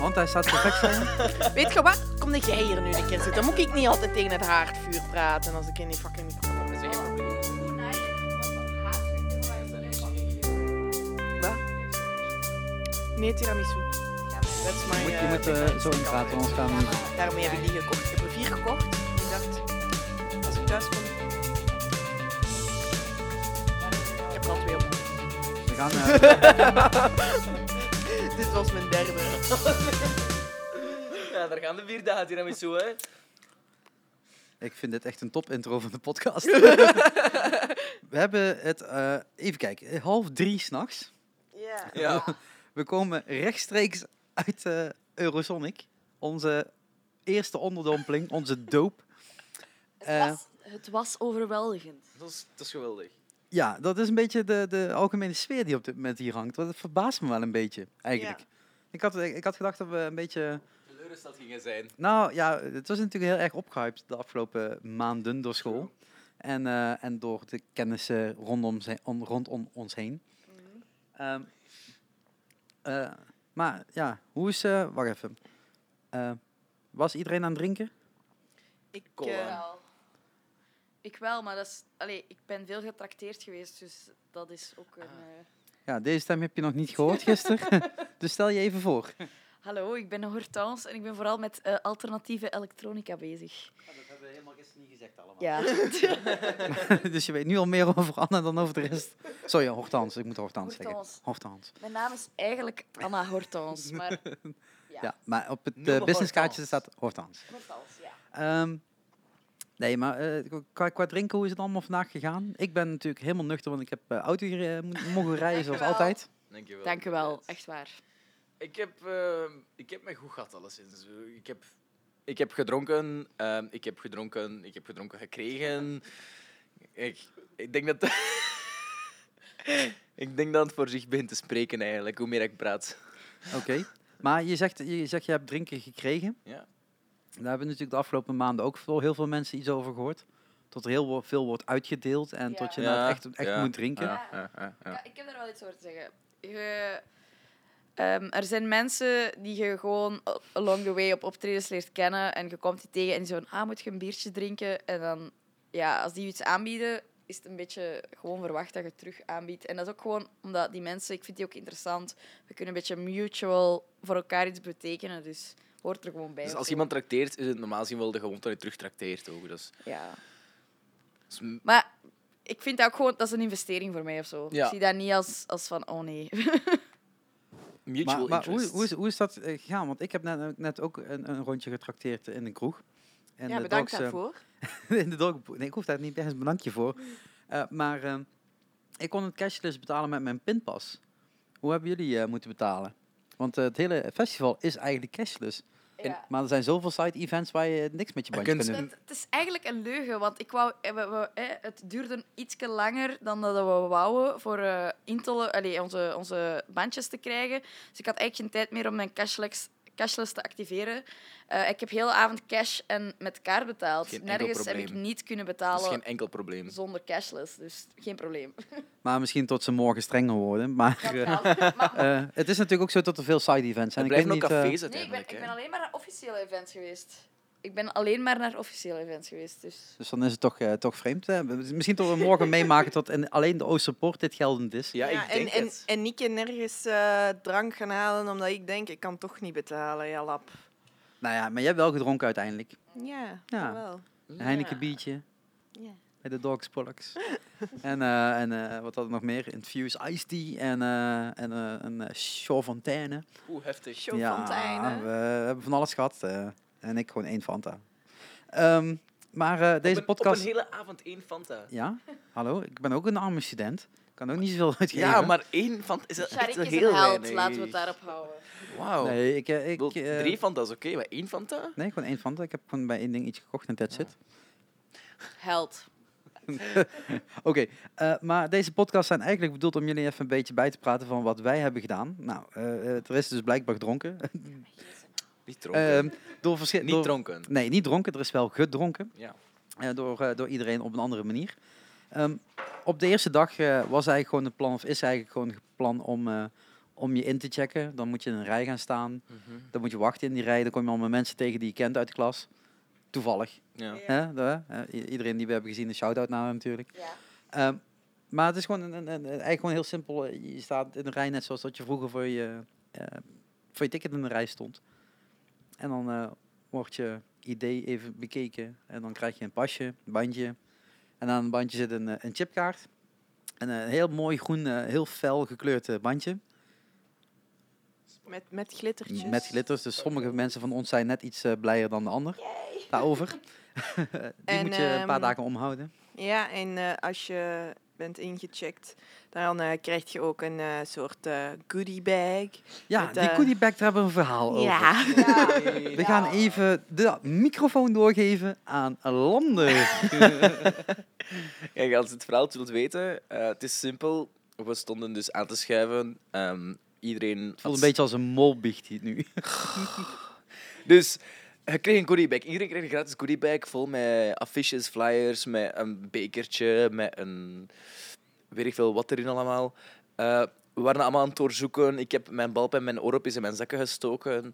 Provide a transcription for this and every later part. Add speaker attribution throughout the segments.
Speaker 1: Want hij staat perfect zijn.
Speaker 2: Weet je wat? Kom dat jij hier nu een keer zitten. Dan moet ik niet altijd tegen het haardvuur praten als ik in die fucking microfoon
Speaker 3: Dat is
Speaker 2: zit.
Speaker 3: geen probleem.
Speaker 2: Wat? Nee, tiramisu. That's my,
Speaker 1: Je moet, je
Speaker 2: eh,
Speaker 1: moet
Speaker 2: fancy
Speaker 1: zo in praten, anders gaan we niet.
Speaker 2: Daarmee heb ik die gekocht. Ik heb er vier gekocht. Ik dacht, als ik thuis kom... Ik heb er al twee op.
Speaker 1: We gaan, eh,
Speaker 2: Dit was mijn derde.
Speaker 3: Ja, daar gaan de vier dagen tiramisu, hè.
Speaker 1: ik vind dit echt een top intro van de podcast. we hebben het, eh, even kijken, half drie s'nachts.
Speaker 2: Ja.
Speaker 3: Ja.
Speaker 1: We komen rechtstreeks uit eh, Eurosonic. Onze eerste onderdompeling, onze doop.
Speaker 4: Het, was, het was overweldigend.
Speaker 3: Dat is, dat is geweldig.
Speaker 1: Ja, dat is een beetje de, de algemene sfeer die op dit moment hier hangt. Dat verbaast me wel een beetje, eigenlijk. Ik, had, ik had gedacht dat we een beetje...
Speaker 3: Teleurgesteld gingen zijn.
Speaker 1: Nou ja, het was natuurlijk heel erg opgehyped de afgelopen maanden door school. En, eh, en door de kennissen rondom, on- rondom ons heen. Ehm, eh, maar ja, hoe is... eh wacht even. Eh, was iedereen aan het drinken?
Speaker 2: Ik,
Speaker 4: Wel. Ik wel, maar dat is, allee, ik ben veel getrakteerd geweest, dus dat is ook een... eh,
Speaker 1: Ja, deze stem heb je nog niet gehoord gisteren. dus stel je even voor.
Speaker 4: Hallo, ik ben Hortense en ik ben vooral met eh, alternatieve elektronica bezig.
Speaker 1: dat hebben we helemaal gisteren niet gezegd allemaal.
Speaker 4: Ja.
Speaker 1: dus je weet nu al meer over Anna dan over de rest. Sorry, Hortense. Ik moet Hortense zeggen.
Speaker 4: Hortense. Mijn naam is eigenlijk Anna Hortense, maar... Ja,
Speaker 1: Ja, maar op het uh, businesskaartje staat Hortense.
Speaker 4: Hortense, ja.
Speaker 1: Ehm, nee, maar eh, qua, qua drinken, hoe is het allemaal vandaag gegaan? Ik ben natuurlijk helemaal nuchter, want ik heb eh, auto gere- mo- mogen rijden zoals altijd.
Speaker 3: Dankjewel.
Speaker 4: Dank u wel, echt waar.
Speaker 3: Ik heb, eh, ik heb me goed gehad, alleszins. Ik heb, ik heb gedronken, ehm, ik heb gedronken, ik heb gedronken gekregen. Ik, ik denk dat... ik denk dat het voor zich begint te spreken, eigenlijk, hoe meer ik praat.
Speaker 1: Oké. Maar je zegt, je zegt, je hebt drinken gekregen.
Speaker 3: Ja.
Speaker 1: Daar hebben natuurlijk de afgelopen maanden ook veel, heel veel mensen iets over gehoord. Tot er heel veel wordt uitgedeeld en
Speaker 4: Ja.
Speaker 1: tot je
Speaker 3: Ja,
Speaker 1: nou echt, echt
Speaker 3: ja,
Speaker 1: moet drinken.
Speaker 3: Ja, ja, ja, ja.
Speaker 4: Ja, ik heb daar wel iets over te zeggen. Je, ehm, er zijn mensen die je gewoon a- along the way op optredens leert kennen en je komt die tegen en die zo van, ah, moet je een biertje drinken? En dan, ja, als die je iets aanbieden, is het een beetje gewoon verwacht dat je het terug aanbiedt. En dat is ook gewoon omdat die mensen, ik vind die ook interessant, we kunnen een beetje mutual voor elkaar iets betekenen, dus hoort er gewoon bij.
Speaker 3: Dus als iemand trakteert, is het normaal gezien wel de gewoonte dat je terug trakteert. Ook. Is,
Speaker 4: Ja.
Speaker 3: m-
Speaker 4: Maar ik vind dat ook gewoon, dat is een investering voor mij of zo.
Speaker 3: Ja.
Speaker 4: Ik zie dat niet als, als van, oh nee.
Speaker 3: mutual
Speaker 1: Maar, maar hoe,
Speaker 3: interest.
Speaker 1: hoe, is, hoe is dat eh, gegaan? Want ik heb net, net ook een, een rondje getrakteerd in een kroeg. En
Speaker 2: ja,
Speaker 1: de
Speaker 2: bedankt
Speaker 1: dogs, eh,
Speaker 2: daarvoor.
Speaker 1: in de dog, nee, ik hoef daar niet ergens een bedankje voor. Eh, maar eh, ik kon het cashless betalen met mijn pinpas. Hoe hebben jullie eh, moeten betalen? Want eh, het hele festival is eigenlijk cashless. En-
Speaker 4: Ja.
Speaker 1: maar er zijn zoveel side-events waar je niks met je
Speaker 3: Je
Speaker 1: bandje
Speaker 3: kunt-
Speaker 1: doen.
Speaker 4: Het, het is eigenlijk een leugen, want ik wou, eh, we, we, eh, het duurde iets langer dan dat we wouden voor eh Intel, allee, onze, onze bandjes te krijgen. Dus ik had eigenlijk geen tijd meer om mijn cashless, cashless te activeren. Eh, ik heb heel de avond cash en met kaart betaald.
Speaker 3: Geen
Speaker 4: Nergens heb ik niet kunnen
Speaker 3: Dat
Speaker 4: betalen
Speaker 3: is geen enkel probleem.
Speaker 4: zonder cashless, dus geen probleem.
Speaker 1: Maar misschien tot ze morgen strenger worden. Maar eh, eh, het is natuurlijk ook zo dat er veel side-events zijn.
Speaker 3: Er
Speaker 1: Ik weet
Speaker 3: blijven ook
Speaker 1: niet,
Speaker 3: cafés
Speaker 4: nee, ik ben,
Speaker 3: uiteindelijk.
Speaker 4: ik ben alleen maar naar officiële events geweest. Ik ben alleen maar naar officiële events geweest, dus...
Speaker 1: dus dan is het toch, eh, toch vreemd. hè. Misschien tot we morgen meemaken tot in alleen de Oosterpoort dit geldend is.
Speaker 3: Ja, ik
Speaker 2: en,
Speaker 3: denk
Speaker 2: en,
Speaker 3: het.
Speaker 2: en niet nergens eh, drank gaan halen, omdat ik denk, ik kan toch niet betalen. Ja, lap.
Speaker 1: Nou ja, maar jij hebt wel gedronken uiteindelijk.
Speaker 2: Ja,
Speaker 1: Ja.
Speaker 2: wel.
Speaker 1: Een Heineken biertje.
Speaker 2: Ja.
Speaker 1: Bij de Dogs Pollux. en eh, en eh, wat had ik nog meer? Infused Iced Tea en, eh, en eh, een uh, Fontaine.
Speaker 3: Oeh, heftig.
Speaker 1: Ja,
Speaker 2: Fontaine.
Speaker 1: we hebben van alles gehad. En ik gewoon één Fanta. Ehm, maar eh, deze
Speaker 3: op een,
Speaker 1: podcast...
Speaker 3: Op een hele avond één Fanta.
Speaker 1: Ja, hallo, ik ben ook een arme student. Ik kan ook niet zoveel uitgeven.
Speaker 3: Ja, maar één Fanta is
Speaker 4: is
Speaker 3: heel
Speaker 4: een held,
Speaker 3: weinig.
Speaker 4: laten we het daarop houden.
Speaker 3: Wauw.
Speaker 1: Nee, ik... eh, ik eh,
Speaker 3: Drie Fanta's, oké, maar één Fanta?
Speaker 1: Nee, gewoon één Fanta. Ik heb gewoon bij één ding iets gekocht en that's it.
Speaker 4: Held.
Speaker 1: Oké, eh, maar deze podcast zijn eigenlijk bedoeld om jullie even een beetje bij te praten van wat wij hebben gedaan. Nou, eh, eh, er is dus blijkbaar gedronken.
Speaker 3: Niet dronken.
Speaker 1: Ehm, door
Speaker 3: Niet
Speaker 1: door-
Speaker 3: dronken.
Speaker 1: Nee, niet dronken. Er is wel gedronken.
Speaker 3: Ja.
Speaker 1: eh, door, eh, door iedereen op een andere manier. Ehm, op de eerste dag eh, was eigenlijk gewoon het plan, of is eigenlijk gewoon het plan om, eh, om je in te checken. Dan moet je in een rij gaan staan.
Speaker 3: Mhm.
Speaker 1: Dan moet je wachten in die rij. Dan kom je allemaal mensen tegen die je kent uit de klas. Toevallig.
Speaker 3: Ja.
Speaker 1: Hè? De- hè? I- Iedereen die we hebben gezien, een shout-out naar hem natuurlijk. Ehm, maar het is gewoon een, een, een- eigenlijk gewoon heel simpel. Je staat in een rij net zoals dat je vroeger voor je, eh, voor je ticket in de rij stond. En dan eh, wordt je ID even bekeken. En dan krijg je een pasje, een bandje. En aan het bandje zit een, eh, een chipkaart. En een heel mooi groen, eh, heel fel gekleurd eh, bandje.
Speaker 2: Met, met glittertjes.
Speaker 1: Met glitters. Dus sommige mensen van ons zijn net iets eh, blijer dan de ander. Daarover. Die
Speaker 2: En,
Speaker 1: moet je een paar
Speaker 2: ehm,
Speaker 1: dagen omhouden.
Speaker 2: Ja, en eh, als je bent ingecheckt, dan eh, krijg je ook een eh, soort eh, goodie bag.
Speaker 1: Ja,
Speaker 2: met,
Speaker 1: die goodie bag, daar hebben we een verhaal over.
Speaker 2: Ja.
Speaker 1: We gaan even de microfoon doorgeven aan Lander.
Speaker 3: Kijk, als het verhaal wilt weten, eh, het is simpel. We stonden dus aan te schuiven. ehm, iedereen
Speaker 1: Het voelt
Speaker 3: had-
Speaker 1: een beetje als een molbiecht hier nu.
Speaker 3: Dus je kreeg een goodiebag. Iedereen kreeg een gratis goodiebag vol met affiches, flyers, met een bekertje, met een... Weet ik veel wat erin allemaal. Eh, we waren allemaal aan het doorzoeken. Ik heb mijn balpen en mijn oorlopjes in mijn zakken gestoken.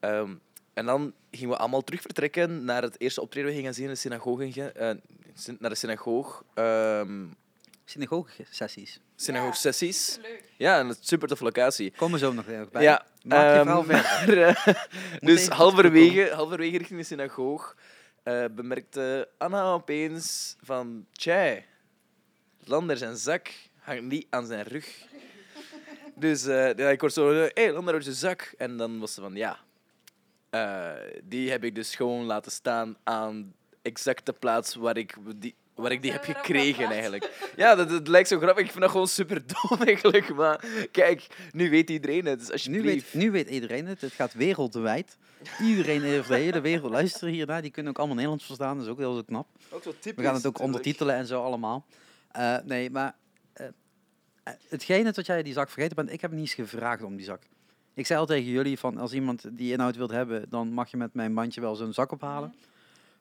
Speaker 3: Ehm, en dan gingen we allemaal terug vertrekken naar het eerste optreden. We gingen zien in de synagoge. eh, naar de synagoog. ehm
Speaker 1: Synagoge-sessies.
Speaker 3: synagoog-sessies. Ja, een super toffe locatie.
Speaker 1: Komen zo nog even bij.
Speaker 3: Ja,
Speaker 1: Maak je
Speaker 3: ehm,
Speaker 1: verhaal verder.
Speaker 3: maar, eh, dus halverwege, halverwege richting de synagoog eh, bemerkte Anna opeens van... Tjai, Lander zijn zak hangt niet aan zijn rug. Dus eh, ja, ik hoorde zo... Hé, hey, Lander je zak. En dan was ze van... Ja, eh, die heb ik dus gewoon laten staan aan exact de plaats waar ik die, waar ik die heb gekregen eigenlijk. Ja, dat, dat lijkt zo grappig. Ik vind dat gewoon super dom eigenlijk. Maar kijk, nu weet iedereen het. Dus
Speaker 1: Nu weet, nu weet iedereen het. Het gaat wereldwijd. Iedereen over de hele wereld luisteren hiernaar. Die kunnen ook allemaal Nederlands verstaan. Dat is ook heel knap.
Speaker 3: Ook zo
Speaker 1: We gaan het ook ondertitelen en zo allemaal. Eh, nee, maar eh, eh, hetgene dat jij die zak vergeten bent, ik heb niet eens gevraagd om die zak. Ik zei al tegen jullie van als iemand die inhoud wilt hebben, dan mag je met mijn bandje wel zo'n zak ophalen.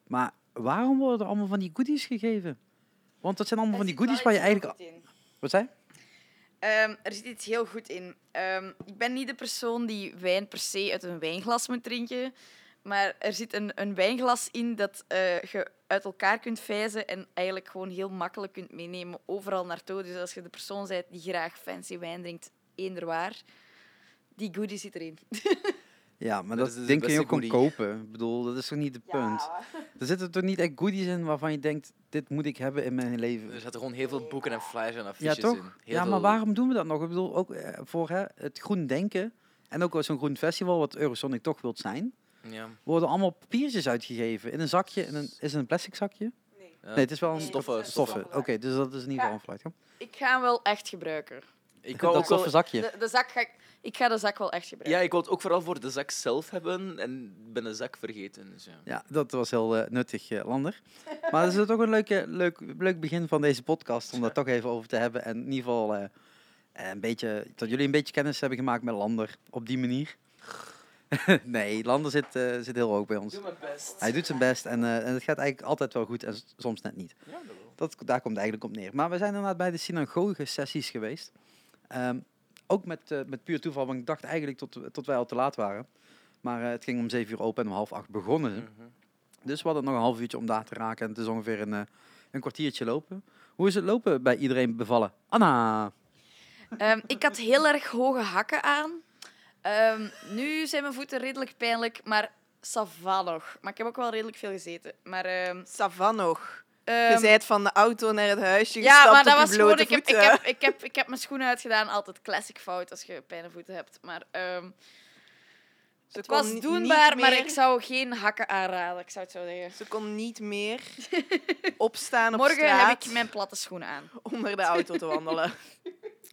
Speaker 1: Maar waarom worden er allemaal van die goodies gegeven? Want dat zijn allemaal van die goodies waar je eigenlijk... Wat zei?
Speaker 4: Ehm, er zit iets heel goed in. Ehm, ik ben niet de persoon die wijn per se uit een wijnglas moet drinken. Maar er zit een, een wijnglas in dat eh, je uit elkaar kunt vijzen en eigenlijk gewoon heel makkelijk kunt meenemen overal naartoe. Dus als je de persoon bent die graag fancy wijn drinkt, eender waar, die goodie zit erin.
Speaker 1: Ja, maar
Speaker 3: Dat
Speaker 1: dat,
Speaker 3: is de
Speaker 1: ding kun je ook gewoon kopen. Ik bedoel, dat is toch niet het punt? Er zitten toch niet echt goodies in waarvan je denkt, dit moet ik hebben in mijn leven.
Speaker 3: Er zaten gewoon heel veel boeken en flyers en
Speaker 1: Ja,
Speaker 3: affiches
Speaker 1: toch?
Speaker 3: in. Heel
Speaker 1: ja, maar waarom doen we dat nog? Ik bedoel, ook eh, voor hè, het groen denken en ook wel zo'n groen festival, wat Eurosonic toch wilt zijn,
Speaker 3: Ja.
Speaker 1: worden allemaal papiertjes uitgegeven. In een zakje, in een, is het een plastic zakje?
Speaker 3: Ja.
Speaker 1: Nee, het is wel een
Speaker 4: Nee,
Speaker 3: Stoffen,
Speaker 1: stoffen.
Speaker 4: stoffen.
Speaker 1: Oké, dus dat is in ieder geval
Speaker 4: Ja.
Speaker 1: een ja.
Speaker 4: Ik ga hem wel echt gebruiken.
Speaker 3: Ik
Speaker 1: Dat
Speaker 3: ook wel,
Speaker 1: stoffen zakje.
Speaker 4: De, de zak ga ik, ik ga de zak wel echt
Speaker 3: ja,
Speaker 4: gebruiken.
Speaker 3: ik wou het ook vooral voor de zak zelf hebben en ben de zak vergeten. Dus ja.
Speaker 1: Ja, dat was heel eh, nuttig, eh, Lander. Maar het is toch een leuke, leuk, leuk begin van deze podcast om daar toch even over te hebben. En in ieder geval eh, een beetje, dat jullie een beetje kennis hebben gemaakt met Lander op die manier. nee, Lander zit, eh, zit heel hoog bij ons.
Speaker 3: mijn best.
Speaker 1: Hij doet zijn best en, eh, en het gaat eigenlijk altijd wel goed en soms net niet.
Speaker 3: Ja, dat wel.
Speaker 1: Dat, daar komt het eigenlijk op neer. Maar we zijn inderdaad bij de synagoge-sessies geweest. Ehm, ook met, eh, met puur toeval, want ik dacht eigenlijk tot, tot wij al te laat waren. Maar eh, het ging om zeven uur open en om half acht begonnen ze.
Speaker 3: Mhm.
Speaker 1: Dus we hadden nog een half uurtje om daar te raken. En het is ongeveer een, eh, een kwartiertje lopen. Hoe is het lopen bij iedereen bevallen? Anna!
Speaker 4: Ehm, ik had heel erg hoge hakken aan. Ehm, nu zijn mijn voeten redelijk pijnlijk, maar sava nog. Maar ik heb ook wel redelijk veel gezeten. Maar, ehm,
Speaker 2: Savan nog.
Speaker 4: ehm,
Speaker 2: je bent van de auto naar het huisje
Speaker 4: ja,
Speaker 2: gestapt
Speaker 4: maar dat
Speaker 2: op je
Speaker 4: was gewoon... Ik heb, ik, heb, ik, heb, ik heb mijn schoenen uitgedaan. Altijd classic fout als je pijne voeten hebt. Maar ehm,
Speaker 2: Ze
Speaker 4: het
Speaker 2: kon
Speaker 4: was doenbaar, maar ik zou geen hakken aanraden. Ik zou het zo zeggen.
Speaker 2: Ze kon niet meer opstaan op
Speaker 4: Morgen
Speaker 2: straat
Speaker 4: heb ik mijn platte schoenen aan.
Speaker 2: onder de auto te wandelen.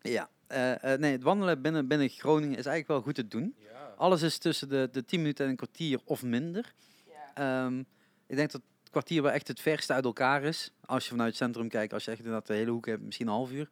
Speaker 1: Ja, eh, eh, nee, het wandelen binnen, binnen Groningen is eigenlijk wel goed te doen.
Speaker 3: Ja.
Speaker 1: Alles is tussen de, de 10 minuten en een kwartier of minder. Ehm, ik denk dat het kwartier wel echt het verste uit elkaar is. Als je vanuit het centrum kijkt, als je echt inderdaad de hele hoek hebt, misschien een half uur.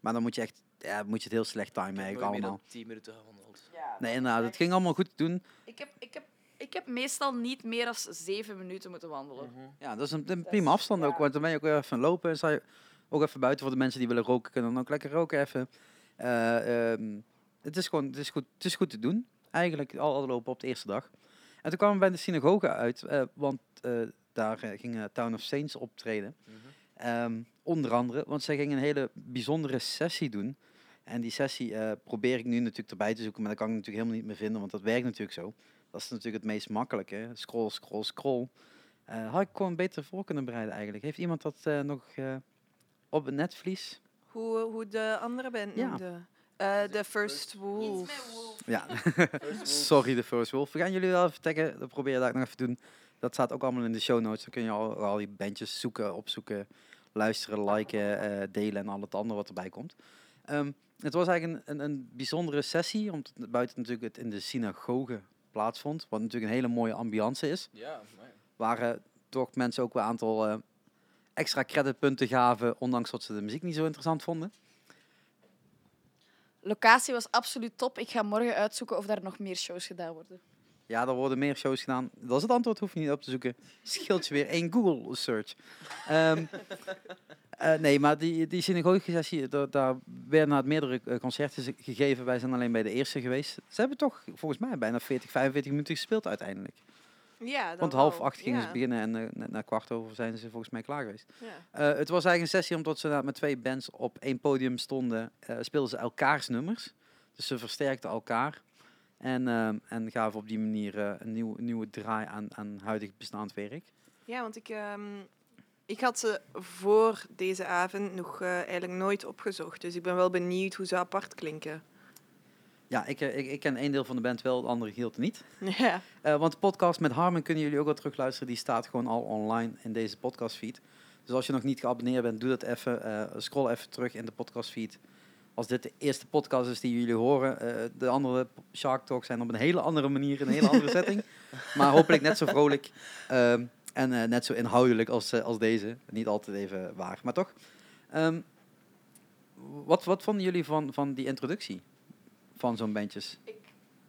Speaker 1: Maar dan moet je echt, ja, moet je het heel slecht timen eigenlijk allemaal.
Speaker 3: dan 10 minuten gewandeld.
Speaker 1: Nee, inderdaad, het ging allemaal goed te doen.
Speaker 4: Ik heb, ik, heb, ik heb meestal niet meer dan zeven minuten moeten wandelen.
Speaker 3: Mhm.
Speaker 1: Ja, dat is een, een
Speaker 4: is-
Speaker 1: prima afstand ook, want dan ben je ook weer even lopen. En sta je ook even buiten voor de mensen die willen roken, kunnen dan ook lekker roken even. Eh, ehm, het is gewoon het is goed, het is goed te doen. Eigenlijk al, al lopen op de eerste dag. En toen kwamen we bij de synagoge uit, eh, want eh, daar ging Town of Saints optreden. Ehm, onder andere, want zij gingen een hele bijzondere sessie doen. En die sessie eh, probeer ik nu natuurlijk erbij te zoeken, maar dat kan ik natuurlijk helemaal niet meer vinden, want dat werkt natuurlijk zo. Dat is natuurlijk het meest makkelijke. hè. Scroll, scroll, scroll. Eh, had ik gewoon beter voor kunnen bereiden eigenlijk. Heeft iemand dat eh, nog eh, op het netvlies?
Speaker 2: Hoe, hoe de andere band
Speaker 1: Ja.
Speaker 2: noemde. Eh, The First Wolf.
Speaker 1: Ja, sorry de First Wolf. We gaan jullie wel even taggen, dat probeer ik nog even te doen. Dat staat ook allemaal in de show notes. Dan kun je al, al die bandjes zoeken, opzoeken, luisteren, liken, eh, delen en al het andere wat erbij komt. Ehm, het was eigenlijk een, een, een bijzondere sessie, omdat het buiten natuurlijk het in de synagoge plaatsvond. Wat natuurlijk een hele mooie ambiance is.
Speaker 3: Ja,
Speaker 1: Waar toch mensen ook wel een aantal eh, extra creditpunten gaven, ondanks dat ze de muziek niet zo interessant vonden.
Speaker 4: Locatie was absoluut top. Ik ga morgen uitzoeken of daar nog meer shows gedaan worden.
Speaker 1: Ja, er worden meer shows gedaan. Dat is het antwoord, hoef je niet op te zoeken. Scheelt je weer één Google search. Ehm, eh, nee, maar die, die synagoge-sessie, daar, daar werden het meerdere eh, concerten ge- gegeven. Wij zijn alleen bij de eerste geweest. Ze hebben toch volgens mij bijna 40, 45 minuten gespeeld uiteindelijk.
Speaker 2: Ja,
Speaker 1: Want half
Speaker 2: wel.
Speaker 1: acht gingen
Speaker 2: ja.
Speaker 1: ze beginnen en eh, net na kwart over zijn ze volgens mij klaar geweest.
Speaker 2: Ja.
Speaker 1: Het was eigenlijk een sessie omdat ze daar met twee bands op één podium stonden. speelden ze elkaars nummers. Dus ze versterkten elkaar. En, ehm, en gaven op die manier eh, een nieuw, nieuwe draai aan, aan huidig bestaand werk.
Speaker 2: Ja, want ik, ehm, ik had ze voor deze avond nog eh, eigenlijk nooit opgezocht. Dus ik ben wel benieuwd hoe ze apart klinken.
Speaker 1: Ja, ik, eh, ik, ik ken één deel van de band wel, het andere gedeelte niet.
Speaker 2: Ja.
Speaker 1: Want de podcast met Harmon kunnen jullie ook wel terugluisteren. Die staat gewoon al online in deze podcastfeed. Dus als je nog niet geabonneerd bent, doe dat even. Scroll even terug in de podcastfeed. Als dit de eerste podcast is die jullie horen. eh, de andere Shark Talks zijn op een hele andere manier, in een hele andere setting. Maar hopelijk net zo vrolijk ehm, en eh, net zo inhoudelijk als, eh, als deze. Niet altijd even waar, maar toch. Ehm, wat, wat vonden jullie van, van die introductie van zo'n bandjes?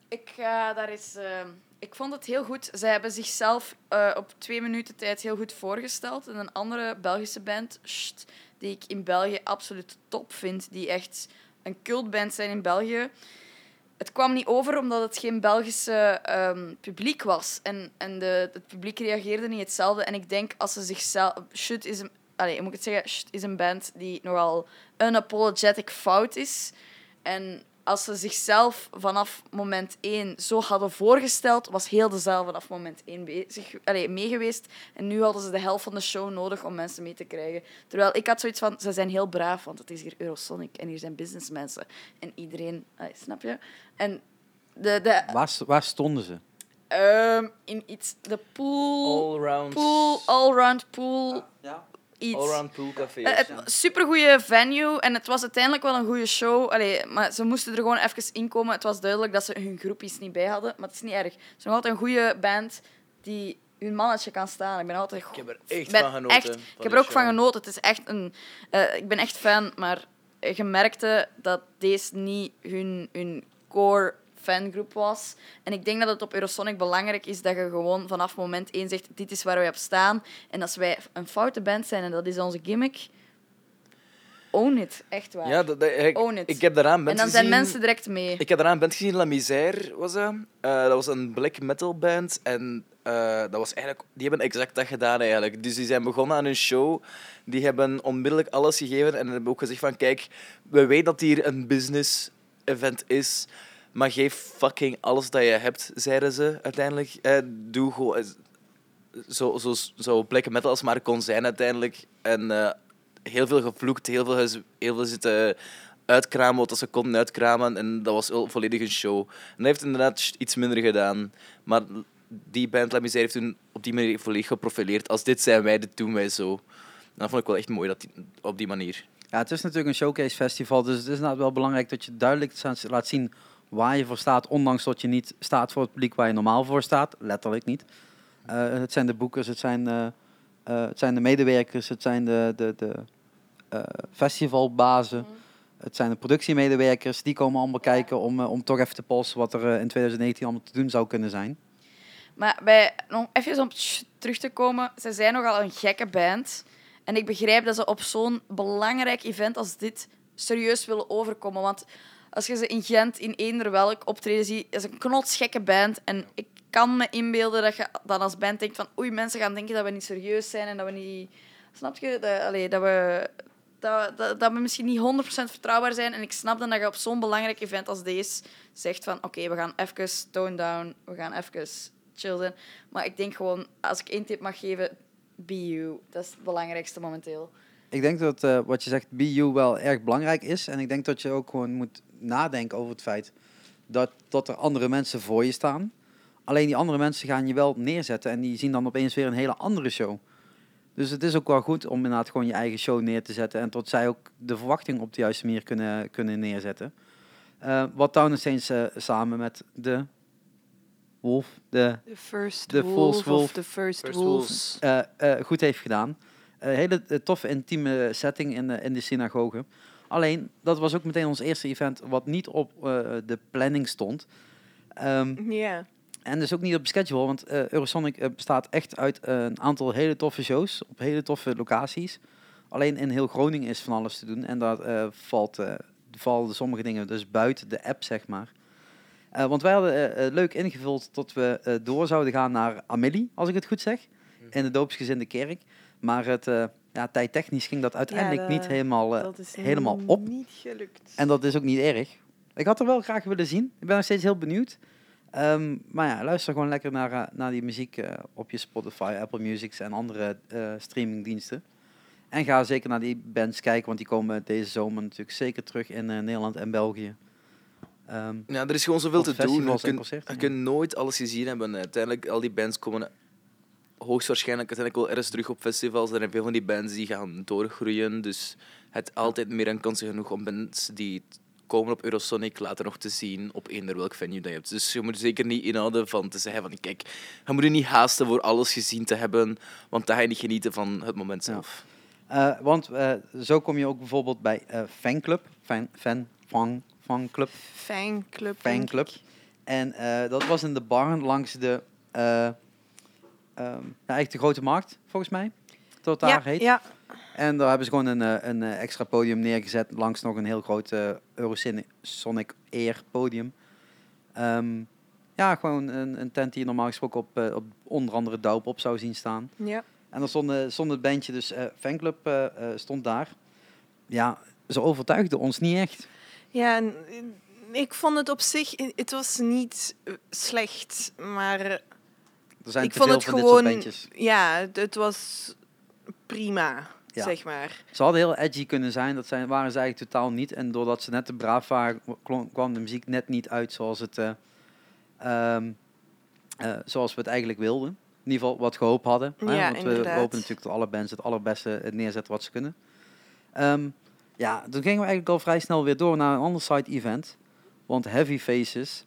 Speaker 4: Ik ga daar eens... ehm, ik vond het heel goed. Zij hebben zichzelf eh, op twee minuten tijd heel goed voorgesteld. En een andere Belgische band, Sst, die ik in België absoluut top vind, die echt een cultband zijn in België. Het kwam niet over omdat het geen Belgische ehm, publiek was. En, en de, het publiek reageerde niet hetzelfde. En ik denk als ze zichzelf... Shut is een... Allee, moet ik het zeggen? Is een band die nogal unapologetic fout is. En als ze zichzelf vanaf moment 1 zo hadden voorgesteld, was heel de zaal vanaf moment 1 bezig, allee, mee geweest. En nu hadden ze de helft van de show nodig om mensen mee te krijgen. Terwijl ik had zoiets van, ze zijn heel braaf, want het is hier Eurosonic en hier zijn businessmensen. En iedereen, allee, snap je? En de, de,
Speaker 1: Waar, waar stonden ze?
Speaker 4: ehm, in iets, de pool,
Speaker 3: Allround.
Speaker 4: pool, allround pool. Iets.
Speaker 3: Allround pool café.
Speaker 4: Eh, het supergoeie venue en het was uiteindelijk wel een goede show. Allee, maar ze moesten er gewoon even inkomen. Het was duidelijk dat ze hun groepjes niet bij hadden, maar het is niet erg. Ze zijn nog altijd een goede band die hun mannetje kan staan. Ik ben altijd
Speaker 3: ik heb er echt van genoten.
Speaker 4: echt-
Speaker 3: van
Speaker 4: ik heb er ook
Speaker 3: show.
Speaker 4: van genoten. Het is echt een, eh, ik ben echt fan, maar je merkte dat deze niet hun, hun core fangroep was. En ik denk dat het op Eurosonic belangrijk is dat je gewoon vanaf moment één zegt: dit is waar wij op staan. En als wij een foute band zijn en dat is onze gimmick, own it, echt waar.
Speaker 3: Ja, dat, dat- ik,
Speaker 4: Own it.
Speaker 3: ik heb daaraan
Speaker 4: en dan zijn
Speaker 3: gezien-
Speaker 4: mensen direct mee.
Speaker 3: Ik heb daarna een band gezien, La Misère was dat. Eh, dat was een black metal band. En eh, dat was eigenlijk, die hebben exact dat gedaan eigenlijk. Dus die zijn begonnen aan hun show. Die hebben onmiddellijk alles gegeven en hebben ook gezegd van kijk, we weten dat hier een business event is. Maar geef fucking alles dat je hebt, zeiden ze uiteindelijk. Eh, doe gewoon eh, zo, zo, zo black metal als maar kon zijn uiteindelijk. En eh, heel veel gevloekt, heel veel, heel veel zitten uitkramen wat ze konden uitkramen. En dat was volledig een show. En dat heeft inderdaad iets minder gedaan. Maar die band La Misère heeft toen op die manier volledig geprofileerd. Als dit zijn wij, dit doen wij zo. En dat vond ik wel echt mooi dat die, op die manier.
Speaker 1: Ja, het is natuurlijk een showcase festival, dus het is inderdaad wel belangrijk dat je duidelijk laat zien waar je voor staat, ondanks dat je niet staat voor het publiek waar je normaal voor staat, letterlijk niet. Eh, het zijn de boekers, het zijn, eh, eh, het zijn de medewerkers, het zijn de, de, de festivalbazen, het zijn de productiemedewerkers, die komen allemaal kijken om, om toch even te polsen wat er in 2019 allemaal te doen zou kunnen zijn.
Speaker 4: Maar bij, nog even om terug te komen, ze zijn nogal een gekke band. En ik begrijp dat ze op zo'n belangrijk event als dit serieus willen overkomen. Want als je ze in Gent in eender welk optreden ziet, is een knotsgekke band. En ik kan me inbeelden dat je dan als band denkt van oei, mensen gaan denken dat we niet serieus zijn en dat we niet... Snap je? Dat, allee, dat we... Dat, dat, dat we misschien niet 100% vertrouwbaar zijn. En ik snap dan dat je op zo'n belangrijk event als deze zegt van oké, we gaan even tone down, we gaan even chill zijn. Maar ik denk gewoon, als ik één tip mag geven, be you. Dat is het belangrijkste momenteel.
Speaker 1: Ik denk dat eh, wat je zegt, be you, wel erg belangrijk is. En ik denk dat je ook gewoon moet nadenken over het feit dat, dat er andere mensen voor je staan. Alleen die andere mensen gaan je wel neerzetten en die zien dan opeens weer een hele andere show. Dus het is ook wel goed om inderdaad gewoon je eigen show neer te zetten en tot zij ook de verwachting op de juiste manier kunnen, kunnen neerzetten. Eh, wat Town Saints uh, samen met de Wolf, de,
Speaker 2: The first
Speaker 1: The
Speaker 2: wolf,
Speaker 1: Wolf.
Speaker 2: of the first,
Speaker 3: First
Speaker 2: wolves.
Speaker 1: eh, eh, goed heeft gedaan. Een hele eh, toffe, intieme setting in de, in de synagoge. Alleen, dat was ook meteen ons eerste event wat niet op eh, de planning stond. Ehm,
Speaker 2: Ja.
Speaker 1: en dus ook niet op de schedule, want eh, Eurosonic eh, bestaat echt uit eh, een aantal hele toffe shows op hele toffe locaties. Alleen in heel Groningen is van alles te doen en daar eh, valt, eh, vallen sommige dingen dus buiten de app, zeg maar. Eh, want wij hadden eh, eh, leuk ingevuld dat we eh, door zouden gaan naar Amelie, als ik het goed zeg, in de doopsgezinde kerk. Maar het, eh ja, tijdtechnisch ging dat uiteindelijk
Speaker 2: dat-
Speaker 1: niet helemaal, eh,
Speaker 2: dat is
Speaker 1: helemaal op.
Speaker 2: niet gelukt.
Speaker 1: en dat is ook niet erg. Ik had er wel graag willen zien. Ik ben nog steeds heel benieuwd. Ehm, maar ja, luister gewoon lekker naar, eh, naar die muziek eh, op je Spotify, Apple Music en andere eh, streamingdiensten. En ga zeker naar die bands kijken, want die komen deze zomer natuurlijk zeker terug in eh, Nederland en België. Ehm,
Speaker 3: Ja, er is gewoon zoveel te doen. Je
Speaker 1: ja.
Speaker 3: kunt nooit alles gezien hebben. Uiteindelijk, al die bands komen hoogstwaarschijnlijk uiteindelijk wel ergens terug op festivals. Er zijn veel van die bands die gaan doorgroeien. Dus het altijd meer een kansen genoeg om bands die komen op Eurosonic later nog te zien op eender welk venue dat je hebt. Dus je moet er zeker niet inhouden van te zeggen van kijk, je moet je niet haasten voor alles gezien te hebben, want dan ga je niet genieten van het moment
Speaker 1: Ja.
Speaker 3: zelf.
Speaker 1: eh, want eh, zo kom je ook bijvoorbeeld bij eh fanclub, fan, fan, fan, fanclub,
Speaker 2: Fanclub.
Speaker 1: fanclub.
Speaker 2: ik.
Speaker 1: En eh, dat was in de bar langs de, eh, ehm, ja, eigenlijk de grote markt, volgens mij. Dat daar
Speaker 2: Ja,
Speaker 1: heet.
Speaker 2: ja.
Speaker 1: En daar hebben ze gewoon een, eh, een eh, extra podium neergezet langs nog een heel groot eh, Eurosonic Air podium. Ehm, ja, gewoon een, een tent die je normaal gesproken op, op onder andere Douw op zou zien staan.
Speaker 2: ja.
Speaker 1: En dan stond, stond het bandje, dus fanclub stond daar. Ja, ze overtuigden ons niet echt.
Speaker 2: Ja, en, ik vond het op zich, het was niet slecht, maar
Speaker 1: Er zijn
Speaker 2: ik
Speaker 1: te
Speaker 2: vond
Speaker 1: veel
Speaker 2: het
Speaker 1: van dit
Speaker 2: gewoon, ja, het, was prima,
Speaker 1: Ja.
Speaker 2: zeg maar.
Speaker 1: Ze hadden heel edgy kunnen zijn, dat zijn, waren ze eigenlijk totaal niet. En doordat ze net te braaf waren, kwam de muziek net niet uit zoals, het, eh, zoals we het eigenlijk wilden. In ieder geval wat we gehoopt hadden. hè,
Speaker 2: Ja,
Speaker 1: want we
Speaker 2: inderdaad.
Speaker 1: hopen natuurlijk dat alle bands het allerbeste eh, neerzetten wat ze kunnen. Ehm, ja, toen gingen we eigenlijk al vrij snel weer door naar een ander side event. Want Heavy Faces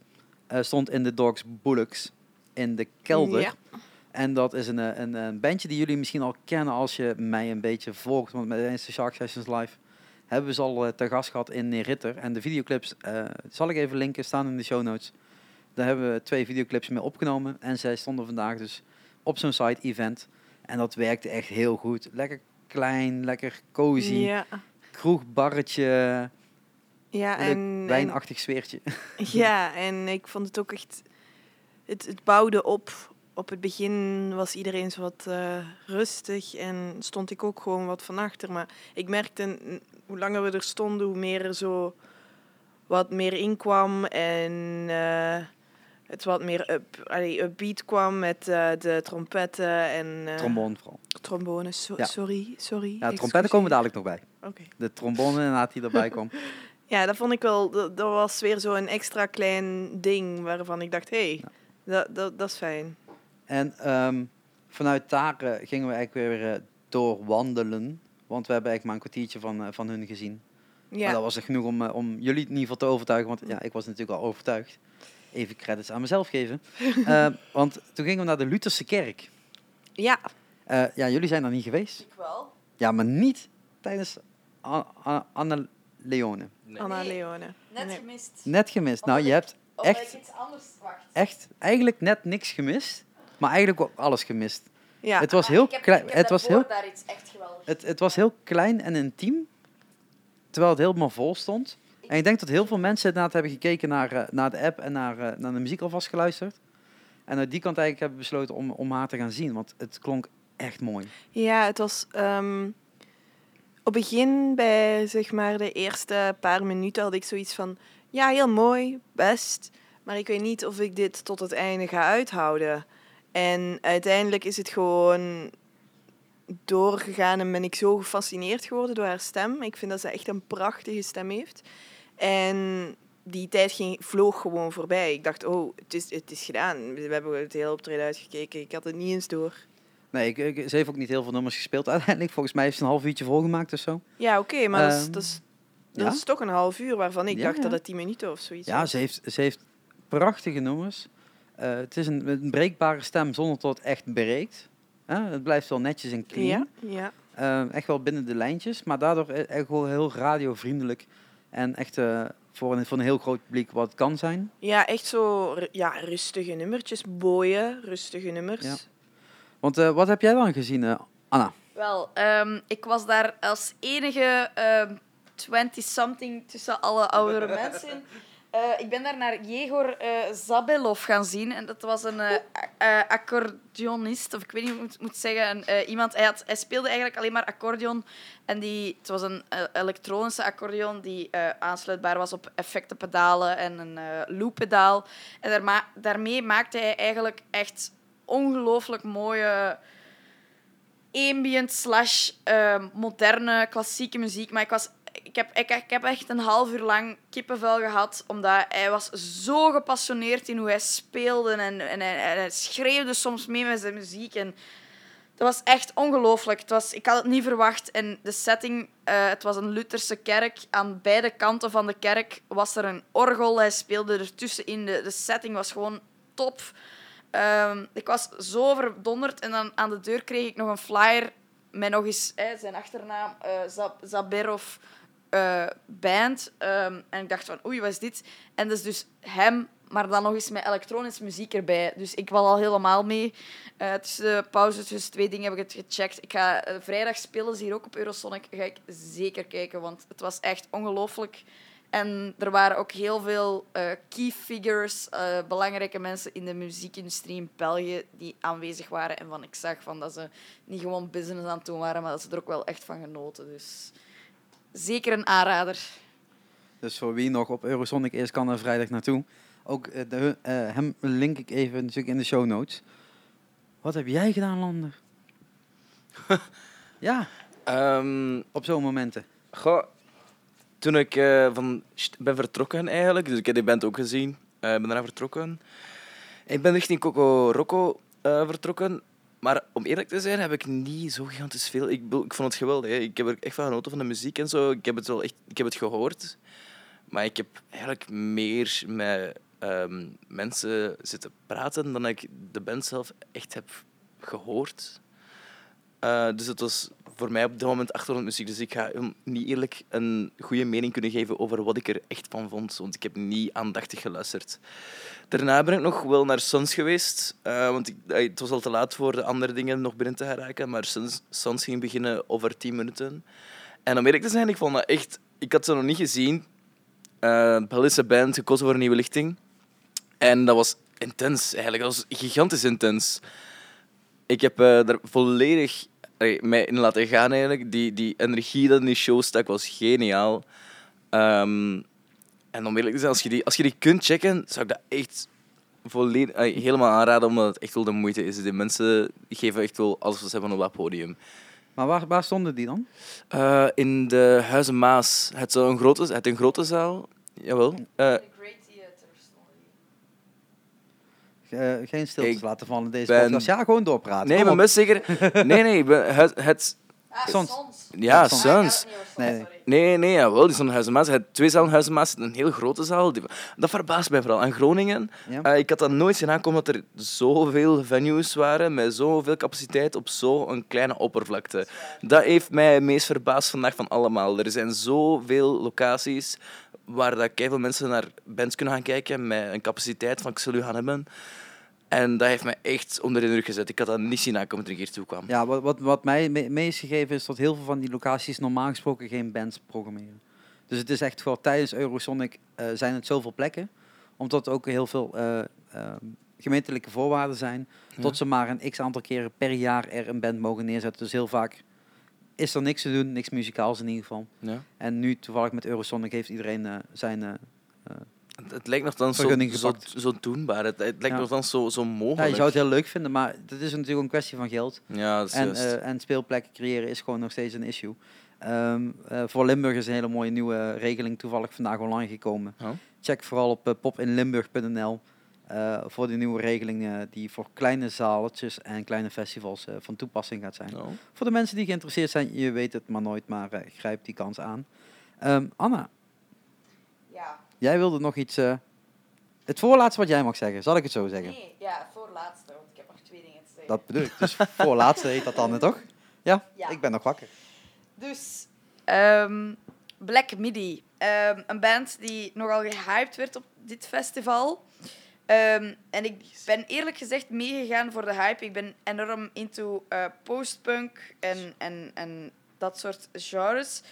Speaker 1: stond in de Dogs Bullocks in de kelder.
Speaker 2: Ja.
Speaker 1: En dat is een, eh, een, een bandje die jullie misschien al kennen als je mij een beetje volgt. Want met de Shark Sessions Live hebben we ze al eh, te gast gehad in Neeritter. En de videoclips eh, zal ik even linken, staan in de show notes. Daar hebben we twee videoclips mee opgenomen. En zij stonden vandaag dus op zo'n side event. En dat werkte echt heel goed. Lekker klein, lekker cozy.
Speaker 2: Ja,
Speaker 1: Kroegbarretje,
Speaker 2: ja en,
Speaker 1: wijnachtig sfeertje.
Speaker 2: ja, en ik vond het ook echt, het, het bouwde op. Op het begin was iedereen zo wat eh, rustig en stond ik ook gewoon wat van achter. Maar ik merkte, hoe langer we er stonden, hoe meer er zo wat meer inkwam en eh, het wat meer up, allee, upbeat kwam met eh, de trompetten en
Speaker 1: Trombone vooral.
Speaker 2: So-
Speaker 1: Ja.
Speaker 2: Sorry, sorry.
Speaker 1: Ja, trompetten komen dadelijk nog bij.
Speaker 2: Oké.
Speaker 1: De trombone inderdaad die erbij kwam.
Speaker 2: Ja, dat vond ik wel. Dat, dat was weer zo'n extra klein ding waarvan ik dacht, hé, hey, dat, dat, dat is fijn.
Speaker 1: En ehm, vanuit daar eh, gingen we eigenlijk weer eh, doorwandelen. Want we hebben eigenlijk maar een kwartiertje van, eh, van hun gezien. Maar dat
Speaker 2: Ja,
Speaker 1: was er genoeg om, om jullie in ieder geval te overtuigen. Want ja, ik was natuurlijk al overtuigd. Even credits aan mezelf geven. Eh, want toen gingen we naar de Lutherse kerk.
Speaker 2: ja.
Speaker 1: Eh, ja, jullie zijn er niet geweest.
Speaker 4: Ik wel.
Speaker 1: Ja, maar niet tijdens Anna Leone.
Speaker 2: Anna
Speaker 4: Nee.
Speaker 2: Leone.
Speaker 4: Net gemist.
Speaker 1: Net gemist. Nou, je hebt echt,
Speaker 4: iets anders wacht.
Speaker 1: echt eigenlijk net niks gemist. Maar eigenlijk ook alles gemist.
Speaker 2: Ja,
Speaker 1: Het was
Speaker 4: Maar
Speaker 1: heel klein.
Speaker 4: ik heb
Speaker 1: Het was heel
Speaker 4: daar iets echt geweldig.
Speaker 1: Het, het was heel klein en intiem, terwijl het helemaal vol stond. En ik denk dat heel veel mensen inderdaad hebben gekeken naar, eh, naar de app en naar, eh, naar de muziek alvast geluisterd. En uit die kant eigenlijk hebben besloten om, om haar te gaan zien, want het klonk echt mooi.
Speaker 2: Ja, het was ehm, op het begin bij zeg maar de eerste paar minuten had ik zoiets van ja, heel mooi, best, maar ik weet niet of ik dit tot het einde ga uithouden. En uiteindelijk is het gewoon doorgegaan en ben ik zo gefascineerd geworden door haar stem. Ik vind dat ze echt een prachtige stem heeft. En die tijd ging, vloog gewoon voorbij. Ik dacht, oh, het is, het is gedaan. We hebben het hele optreden uitgekeken. Ik had het niet eens door.
Speaker 1: Nee, ik, ik- ze heeft ook niet heel veel nummers gespeeld uiteindelijk. Volgens mij heeft ze een half uurtje volgemaakt of zo.
Speaker 2: Ja, oké, maar dat, is,
Speaker 1: Ehm,
Speaker 2: dat, is, dat
Speaker 1: ja?
Speaker 2: is toch een half uur waarvan ik
Speaker 1: Ja,
Speaker 2: dacht
Speaker 1: ja.
Speaker 2: dat het tien minuten of zoiets
Speaker 1: Ja,
Speaker 2: was.
Speaker 1: ze heeft, ze heeft prachtige nummers. Eh, het is een, een breekbare stem zonder dat het echt breekt. Hè, het blijft wel netjes en clean.
Speaker 2: Ja, ja.
Speaker 1: Eh, echt wel binnen de lijntjes, maar daardoor e- echt wel heel radiovriendelijk. En echt eh, voor, een, voor een heel groot publiek wat het kan zijn.
Speaker 2: ja, echt zo ja, rustige nummertjes. Booien, rustige nummers.
Speaker 1: Ja. Want eh, wat heb jij dan gezien, Anna?
Speaker 4: Wel, ehm, ik was daar als enige ehm 20-something tussen alle oudere mensen. Eh, ik ben daar naar Jegor eh, Zabelov gaan zien. En dat was een eh, accordeonist, of ik weet niet hoe ik het moet zeggen. Iemand, hij, hij speelde eigenlijk alleen maar accordeon. En die, het was een elektronische accordeon die aansluitbaar was op effectenpedalen en een looppedaal. En daarmee maakte hij eigenlijk echt ongelooflijk mooie ambient slash moderne klassieke muziek. Maar ik, was, ik, heb, ik, ik heb echt een half uur lang kippenvel gehad, omdat hij was zo gepassioneerd in hoe hij speelde en, en, hij, en hij schreeuwde soms mee met zijn muziek. En dat was echt ongelooflijk. Het was, ik had het niet verwacht. En de setting, eh, het was een Lutherse kerk. Aan beide kanten van de kerk was er een orgel. Hij speelde ertussenin. De, de setting was gewoon top. Ehm, ik was zo verdonderd. En dan aan de deur kreeg ik nog een flyer met nog eens hè, zijn achternaam, Zab- Zaberov eh, Band. Ehm, en ik dacht van, oei, wat is dit? En dat is dus hem, maar dan nog eens met elektronische muziek erbij. Dus ik was al helemaal mee. Eh tussen de pauze, tussen twee dingen heb ik het gecheckt. Ik ga eh, vrijdag spelen ze hier ook op Eurosonic. Ga ik zeker kijken, want het was echt ongelooflijk. En er waren ook heel veel key figures, belangrijke mensen in de muziekindustrie in België die aanwezig waren. En van ik zag van dat ze niet gewoon business aan het doen waren, maar dat ze er ook wel echt van genoten. Dus zeker een aanrader.
Speaker 1: Dus voor wie nog op Eurosonic is, kan er vrijdag naartoe. Ook eh, de, eh, hem link ik even natuurlijk in de show notes. Wat heb jij gedaan, Lander? ja,
Speaker 3: Ehm,
Speaker 1: op zo'n momenten.
Speaker 3: goh, toen ik eh, van ben vertrokken eigenlijk, dus ik heb die band ook gezien, eh, ben daarna vertrokken. Ik ben richting Coco Rocco eh, vertrokken. Maar om eerlijk te zijn heb ik niet zo gigantisch veel. Ik, ik vond het geweldig. Ik heb er echt van genoten van de muziek en zo. Ik heb het wel echt ik heb het gehoord. Maar ik heb eigenlijk meer met ehm, mensen zitten praten dan ik de band zelf echt heb gehoord. Eh, dus het was voor mij op dit moment achtergrondmuziek. Dus ik ga niet eerlijk een goede mening kunnen geven over wat ik er echt van vond. Want ik heb niet aandachtig geluisterd. Daarna ben ik nog wel naar Sons geweest. eh, want ik, eh, het was al te laat voor de andere dingen nog binnen te geraken. Maar Sons, ging beginnen over 10 minuten. En om eerlijk te zijn, ik vond dat echt... Ik had ze nog niet gezien. Eh Belgische band, gekozen voor een nieuwe lichting. En dat was intens, eigenlijk. Dat was gigantisch intens. Ik heb eh er volledig mij in laten gaan, eigenlijk. Die, die energie dat in die show stak, was geniaal. Ehm, en om eerlijk te zijn, als je, die, als je die kunt checken, zou ik dat echt volledig, helemaal aanraden, omdat het echt wel de moeite is. Die mensen geven echt wel alles wat ze hebben op dat podium.
Speaker 1: Maar waar, waar stonden die dan?
Speaker 3: Eh, in de Huizen Maas. Het, een grote, het een grote zaal. Jawel. Eh,
Speaker 1: Eh, geen stilte laten vallen in deze
Speaker 3: ben-
Speaker 1: podcast. Ja, gewoon doorpraten.
Speaker 3: nee, maar zeker. Nee, nee. ben- Het, het,
Speaker 1: Sons.
Speaker 3: ja,
Speaker 1: Sons.
Speaker 3: Sons.
Speaker 1: Nee, nee.
Speaker 3: Nee, jawel. Die stond in Huizen Maas. Het twee zalen in Huizen Maas. Een heel grote zaal. Dat verbaast mij vooral. En Groningen,
Speaker 1: Ja.
Speaker 3: eh, ik had dat nooit zien aankomen dat er zoveel venues waren met zoveel capaciteit op zo'n kleine oppervlakte. Dat heeft mij het meest verbaasd vandaag van allemaal. Er zijn zoveel locaties waar dat veel mensen naar bands kunnen gaan kijken met een capaciteit van ik zal u gaan hebben. En dat heeft mij echt onder de indruk gezet. Ik had dat niet zien aankomen toen ik hier toe kwam.
Speaker 1: Ja, wat, wat, wat mij me- mee is gegeven is dat heel veel van die locaties normaal gesproken geen bands programmeren. Dus het is echt gewoon tijdens Eurosonic eh, zijn het zoveel plekken. Omdat er ook heel veel eh, ehm, gemeentelijke voorwaarden zijn.
Speaker 3: Ja.
Speaker 1: Tot ze maar een x aantal keren per jaar er een band mogen neerzetten. Dus heel vaak is er niks te doen, niks muzikaals in ieder geval.
Speaker 3: Ja.
Speaker 1: En nu toevallig met Eurosonic heeft iedereen eh, zijn...
Speaker 3: Het, het lijkt nogthans zo, zo, zo doenbaar. Het, het lijkt
Speaker 1: Ja.
Speaker 3: nogthans zo, zo mogelijk.
Speaker 1: ja, je zou het heel leuk vinden, maar het is natuurlijk een kwestie van geld.
Speaker 3: Ja, dat is
Speaker 1: En, eh, en speelplekken creëren is gewoon nog steeds een issue. Ehm, eh, voor Limburg is een hele mooie nieuwe regeling toevallig vandaag online gekomen.
Speaker 3: Oh.
Speaker 1: Check vooral op eh, popinlimburg.nl eh, voor die nieuwe regeling die voor kleine zaaltjes en kleine festivals van toepassing gaat zijn.
Speaker 3: Oh.
Speaker 1: Voor de mensen die geïnteresseerd zijn, je weet het maar nooit, maar grijp die kans aan. Ehm, Anna. Jij wilde nog iets... eh, het voorlaatste wat jij mag zeggen, zal ik het zo zeggen?
Speaker 4: Nee, ja, voorlaatste, want ik heb nog twee dingen te zeggen.
Speaker 1: Dat bedoel ik. Dus voorlaatste heet dat dan, toch? Ja,
Speaker 4: Ja.
Speaker 1: ik ben nog wakker.
Speaker 4: Dus ehm, Black Midi. Ehm, een band die nogal gehyped werd op dit festival. Ehm, en ik ben eerlijk gezegd meegegaan voor de hype. Ik ben enorm into eh, postpunk en, en, en dat soort genres.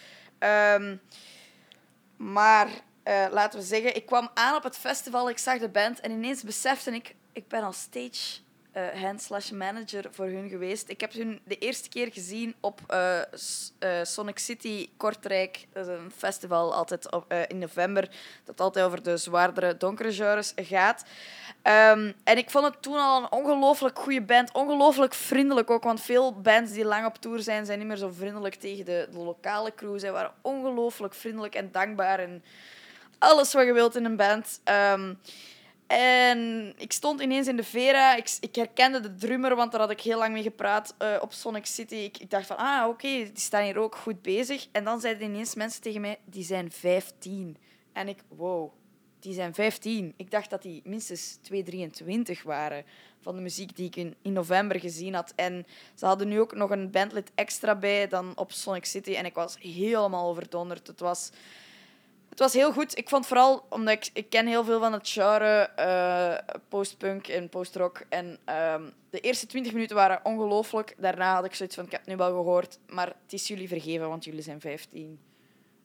Speaker 4: Maar eh, laten we zeggen, ik kwam aan op het festival, ik zag de band en ineens besefte ik, ik ben al stage eh, hand manager voor hun geweest. Ik heb hun de eerste keer gezien op eh, Sonic City Kortrijk. Dat is een festival altijd op, in november dat altijd over de zwaardere, donkere genres gaat. Ehm, en ik vond het toen al een ongelooflijk goede band. Ongelooflijk vriendelijk ook, want veel bands die lang op tour zijn, zijn niet meer zo vriendelijk tegen de, de lokale crew. Zij waren ongelooflijk vriendelijk en dankbaar en alles wat je wilt in een band. Ehm, en ik stond ineens in de Vera. Ik, ik herkende de drummer, want daar had ik heel lang mee gepraat eh, op Sonic City. Ik, ik dacht van, ah, oké, die staan hier ook goed bezig. En dan zeiden ineens mensen tegen mij, die zijn 15. En ik, wow, die zijn 15. Ik dacht dat die minstens 223 waren van de muziek die ik in, in november gezien had. En ze hadden nu ook nog een bandlid extra bij dan op Sonic City. En ik was helemaal overdonderd. Het was... Het was heel goed. Ik vond vooral, omdat ik, ik ken heel veel van het genre eh, postpunk en postrock. En ehm, de eerste 20 minuten waren ongelooflijk. Daarna had ik zoiets van, ik heb het nu wel gehoord, maar het is jullie vergeven, want jullie zijn 15.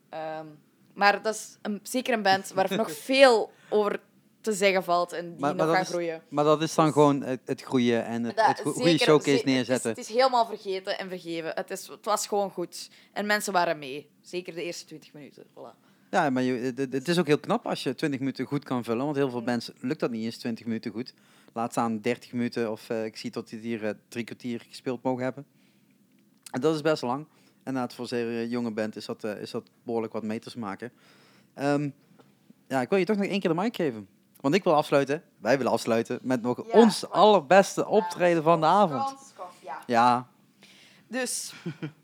Speaker 4: Ehm, maar dat is een, zeker een band waar nog veel over te zeggen valt en die
Speaker 1: Maar- maar
Speaker 4: nog gaan
Speaker 1: is-
Speaker 4: groeien.
Speaker 1: Maar dat is dan gewoon het, het groeien en het, het go- goede
Speaker 4: zeker,
Speaker 1: showcase
Speaker 4: ze-
Speaker 1: neerzetten.
Speaker 4: Het is, het is helemaal vergeten en vergeven. Het, is, het was gewoon goed. En mensen waren mee. Zeker de eerste 20 minuten. Voilà.
Speaker 1: Ja, maar je, het, het- het is ook heel knap als je 20 minuten goed kan vullen. Want heel veel mensen lukt dat niet eens 20 minuten goed. Laat staan 30 minuten of eh, ik zie tot die hier eh, drie kwartier gespeeld mogen hebben. En dat is best lang. En inderdaad, voor zeer jonge band is dat, eh, is dat behoorlijk wat meters maken. Ehm, ja, ik wil je toch nog één keer de mic geven. Want ik wil afsluiten, wij willen afsluiten met nog
Speaker 4: Ja,
Speaker 1: ons allerbeste optreden van de avond.
Speaker 4: Ja.
Speaker 1: Ja,
Speaker 4: Dus,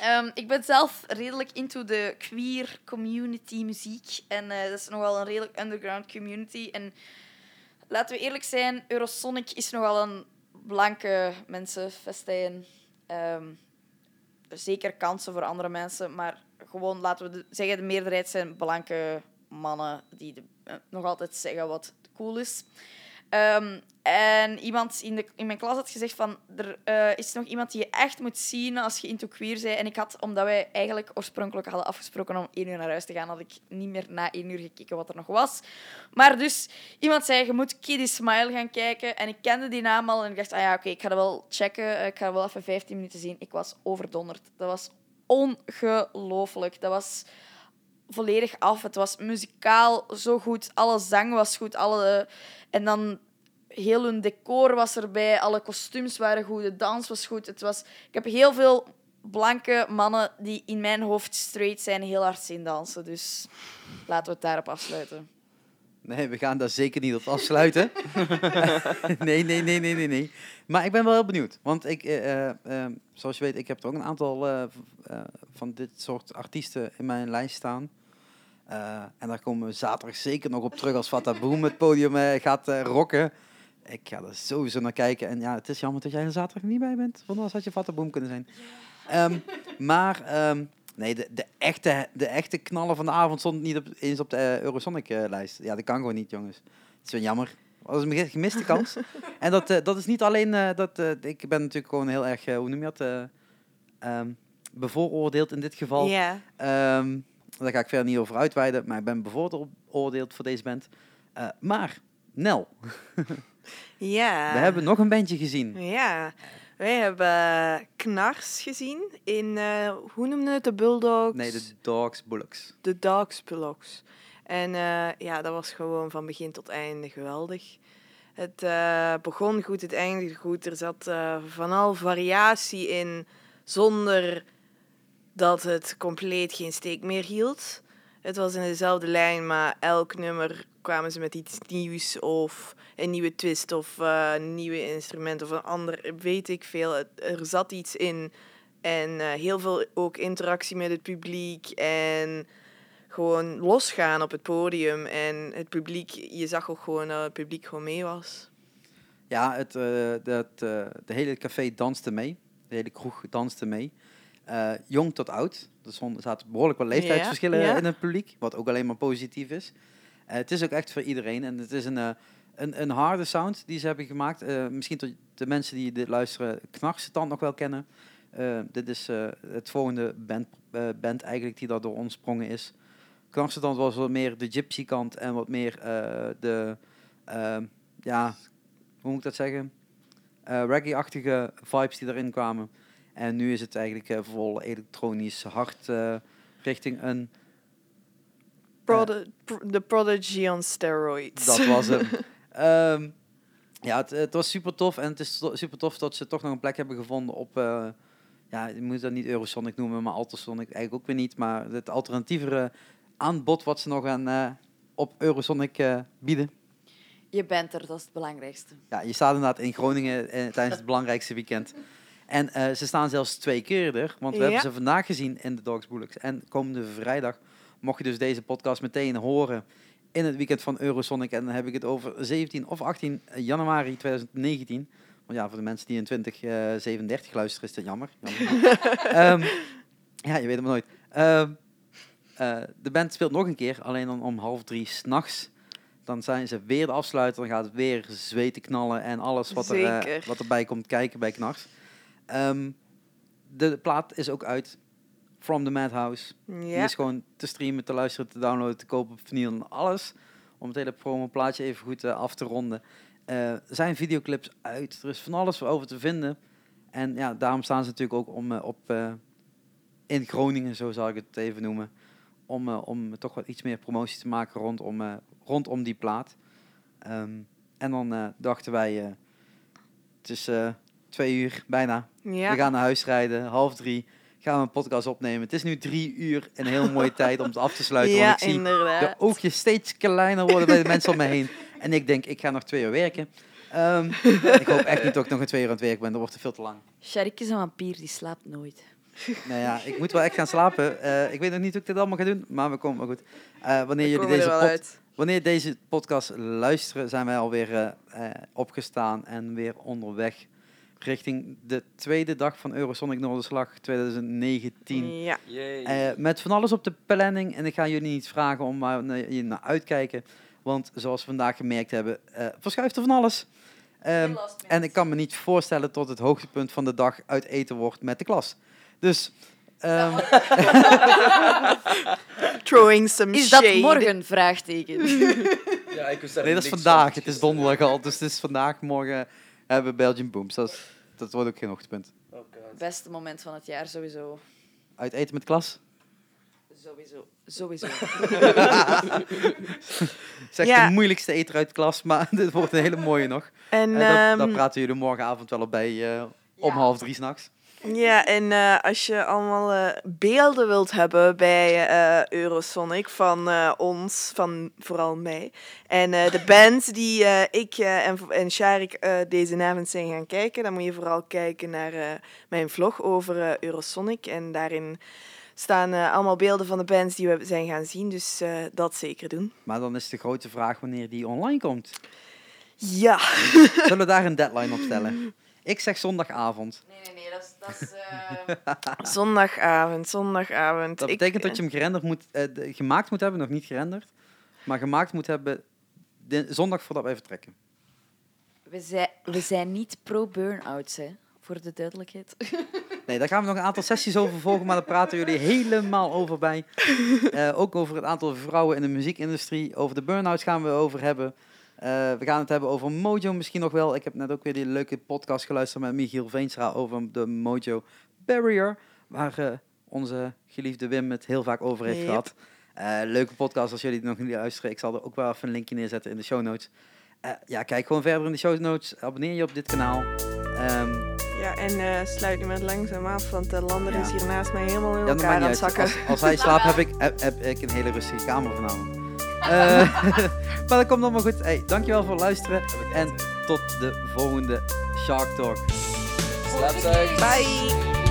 Speaker 4: ehm, ik ben zelf redelijk into de queer community muziek. En eh, dat is nogal een redelijk underground community. En laten we eerlijk zijn, Eurosonic is nogal een blanke mensenfestijn. Ehm zeker kansen voor andere mensen, maar gewoon laten we zeggen, de meerderheid zijn blanke mannen die eh, nog altijd zeggen wat cool is. Ehm, en iemand in, de, in mijn klas had gezegd van, er eh, is nog iemand die je echt moet zien als je into queer bent. En ik had, omdat wij eigenlijk oorspronkelijk hadden afgesproken om één uur naar huis te gaan, had ik niet meer na één uur gekeken wat er nog was. Maar dus, iemand zei, je moet Kitty Smile gaan kijken. En ik kende die naam al en ik dacht, ah ja, oké, ik ga dat wel checken. Eh, Ik ga wel even 15 minuten zien. Ik was overdonderd. Dat was ongelooflijk. Dat was volledig af. Het was muzikaal zo goed. Alle zang was goed. Alle... En dan heel hun decor was erbij. Alle kostuums waren goed. De dans was goed. Het was... Ik heb heel veel blanke mannen die in mijn hoofd straight zijn heel hard zien dansen. Dus laten we het daarop afsluiten.
Speaker 1: Nee, we gaan daar zeker niet op afsluiten. nee, nee, nee, nee, nee, nee. Maar ik ben wel heel benieuwd. Want ik, eh, eh, eh, zoals je weet, ik heb er ook een aantal van dit soort artiesten in mijn lijst staan. Eh, en daar komen we zaterdag zeker nog op terug als Fata Boom het podium eh, gaat eh, rocken. Ik ga er sowieso naar kijken. En ja, het is jammer dat jij er zaterdag niet bij bent. Want anders had je Fata Boom kunnen zijn. Ehm, maar ehm, nee, de, de, echte, de echte knallen van de avond stond niet op, eens op de Eurosonic-lijst. ja, dat kan gewoon niet, jongens. Het is wel jammer. Dat was een gemiste kans. en dat, dat is niet alleen... dat, ik ben natuurlijk gewoon heel erg, hoe noem je dat, ehm, bevooroordeeld in dit geval.
Speaker 2: Ja.
Speaker 1: Daar ga ik verder niet over uitweiden, maar ik ben bevooroordeeld voor deze band. Eh, maar, Nel,
Speaker 2: Ja.
Speaker 1: we hebben nog een bandje gezien.
Speaker 2: Ja. Wij hebben Knars gezien in, eh, hoe noemde het, de Bulldogs?
Speaker 1: Nee, de Dogs Bullocks.
Speaker 2: de Dogs Bulldogs. En eh, ja, dat was gewoon van begin tot einde geweldig. Het begon goed, het eindigde goed. Er zat van al variatie in, zonder dat het compleet geen steek meer hield. Het was in dezelfde lijn, maar elk nummer kwamen ze met iets nieuws of een nieuwe twist of eh, een nieuwe instrument of een ander, weet ik veel. Er zat iets in en eh, heel veel ook interactie met het publiek en gewoon losgaan op het podium. En het publiek, je zag ook gewoon dat het publiek gewoon mee was.
Speaker 1: Ja, het, eh, dat, de hele café danste mee. De hele kroeg danste mee. Eh, jong tot oud. Er zaten behoorlijk wat leeftijdsverschillen
Speaker 2: Ja, ja.
Speaker 1: in het publiek. Wat ook alleen maar positief is. Eh, het is ook echt voor iedereen. En het is een, eh, een, een harde sound die ze hebben gemaakt. Misschien tot de mensen die dit luisteren Knarsetand nog wel kennen. Dit is het volgende band, band eigenlijk die daar door ontsprongen is. Knarsetand was wat meer de gypsy kant en wat meer de... ja, hoe moet ik dat zeggen? Reggae-achtige vibes die erin kwamen. En nu is het eigenlijk eh, vol elektronisch hard eh, richting een...
Speaker 2: Prod- pr- The Prodigy on steroids.
Speaker 1: Dat was hem. Ehm, ja, het, het was super tof. En het is to- super tof dat ze toch nog een plek hebben gevonden op... eh, ja, je moet dat niet Eurosonic noemen, maar Altasonic eigenlijk ook weer niet. Maar het alternatievere aanbod wat ze nog aan, eh, op Eurosonic eh, bieden.
Speaker 4: Je bent er, dat is het belangrijkste.
Speaker 1: Ja, je staat inderdaad in Groningen eh, tijdens het belangrijkste weekend. En eh, ze staan zelfs twee keer er, want we
Speaker 2: Ja.
Speaker 1: hebben ze vandaag gezien in de Dogs Bullocks. En komende vrijdag mocht je dus deze podcast meteen horen in het weekend van Eurosonic. En dan heb ik het over 17 of 18 januari 2019. Want ja, voor de mensen die in 2037 luisteren is dat jammer. jammer. Ehm, ja, je weet het maar nooit. Ehm, eh, de band speelt nog een keer, alleen dan om half drie s'nachts. Dan zijn ze weer de afsluiter, dan gaat het weer zweten knallen en alles wat, er, eh, wat erbij komt kijken bij Knars. Ehm, de plaat is ook uit. From the Madhouse. Die
Speaker 2: Ja.
Speaker 1: is gewoon te streamen, te luisteren, te downloaden, te kopen op vinyl en alles. Om het hele promo plaatje even goed eh, af te ronden. Er zijn videoclips uit. Er is van alles over te vinden. En ja, daarom staan ze natuurlijk ook om, eh, op, in Groningen, zo zal ik het even noemen. Om, om toch wat iets meer promotie te maken rondom, rondom die plaat. Ehm, en dan dachten wij, het is twee uur bijna.
Speaker 2: Ja.
Speaker 1: We gaan naar huis rijden, half drie. Gaan we een podcast opnemen. Het is nu drie uur, een heel mooie tijd om het af te sluiten.
Speaker 2: ja,
Speaker 1: want ik zie de oogjes steeds kleiner worden bij de mensen om me heen. En ik denk, ik ga nog twee uur werken. Ehm, ik hoop echt niet dat ik nog een twee uur aan het werk ben. Dat wordt te veel te lang.
Speaker 4: Sharik is een vampier, die slaapt nooit.
Speaker 1: Nou ja, ik moet wel echt gaan slapen. Eh, ik weet nog niet hoe ik dit allemaal ga doen, maar we komen wel goed. Eh, wanneer,
Speaker 2: We
Speaker 1: jullie deze
Speaker 2: er
Speaker 1: pod- wanneer deze podcast luisteren, zijn wij alweer eh, opgestaan en weer onderweg richting de tweede dag van Eurosonic Noorderslag 2019.
Speaker 2: Ja.
Speaker 1: Eh, met van alles op de planning. En ik ga jullie niet vragen om maar naar, je naar uitkijken. Want zoals we vandaag gemerkt hebben, eh, verschuift er van alles. Ehm, en ik kan me niet voorstellen tot het hoogtepunt van de dag uit eten wordt met de klas. Dus ehm,
Speaker 2: Throwing some
Speaker 4: Is dat
Speaker 2: shade.
Speaker 4: morgen? Vraagteken.
Speaker 3: Ja, ik
Speaker 1: nee, dat is vandaag.
Speaker 3: van.
Speaker 1: Het is donderdag al. Dus het is vandaag, morgen hebben we Belgian Booms. Dat, is- dat wordt ook geen hoogtepunt.
Speaker 3: Oh.
Speaker 4: Beste moment van het jaar, sowieso.
Speaker 1: Uit eten met klas?
Speaker 4: Sowieso. Sowieso.
Speaker 1: Zeg
Speaker 2: Ja.
Speaker 1: de moeilijkste eter uit de klas, maar dit wordt een hele mooie nog.
Speaker 2: En,
Speaker 1: Eh, daar,
Speaker 2: ehm,
Speaker 1: praten jullie morgenavond wel op bij eh, om
Speaker 4: Ja.
Speaker 1: half drie s'nachts.
Speaker 2: Ja, en eh, als je allemaal eh, beelden wilt hebben bij eh, Eurosonic van ons, van vooral mij, en de band die ik en, en Sharik deze avond zijn gaan kijken, dan moet je vooral kijken naar mijn vlog over Eurosonic. En daarin staan allemaal beelden van de bands die we zijn gaan zien, dus dat zeker doen.
Speaker 1: Maar dan is de grote vraag wanneer die online komt.
Speaker 2: Ja,
Speaker 1: Zullen we daar een deadline op stellen? Ik zeg zondagavond.
Speaker 4: Nee, nee, nee. Dat is... Dat is eh,
Speaker 2: zondagavond, zondagavond.
Speaker 1: Dat
Speaker 2: Ik-
Speaker 1: betekent dat je hem gerenderd moet, eh, gemaakt moet hebben, nog niet gerenderd. Maar gemaakt moet hebben de, zondag voordat wij vertrekken.
Speaker 4: we, zijn, we zijn niet pro-burn-outs, hè. Voor de duidelijkheid.
Speaker 1: Nee, daar gaan we nog een aantal sessies over volgen, maar daar praten jullie helemaal over bij. Eh, ook over het aantal vrouwen in de muziekindustrie. Over de burn-outs gaan we over hebben. Eh, we gaan het hebben over Mojo misschien nog wel. Ik heb net ook weer die leuke podcast geluisterd met Michiel Veenstra over de Mojo Barrier. Waar eh, onze geliefde Wim het heel vaak over heeft
Speaker 2: Yep.
Speaker 1: gehad. Eh, leuke podcast als jullie het nog niet luisteren. Ik zal er ook wel even een linkje neerzetten in de show notes. Ja, kijk gewoon verder in de show notes. Abonneer je op dit kanaal. Ehm,
Speaker 2: Ja, en sluit nu met langzaam af, want de lander
Speaker 1: Ja.
Speaker 2: is hier naast mij helemaal in elkaar aan het zakken.
Speaker 1: Als, als hij slaapt, heb ik, heb, heb ik een hele rustige kamer vanavond. Eh, maar dat komt allemaal goed. Hey, dankjewel voor het luisteren. En tot de volgende Shark Talk.
Speaker 3: Slapzij.
Speaker 2: Bye!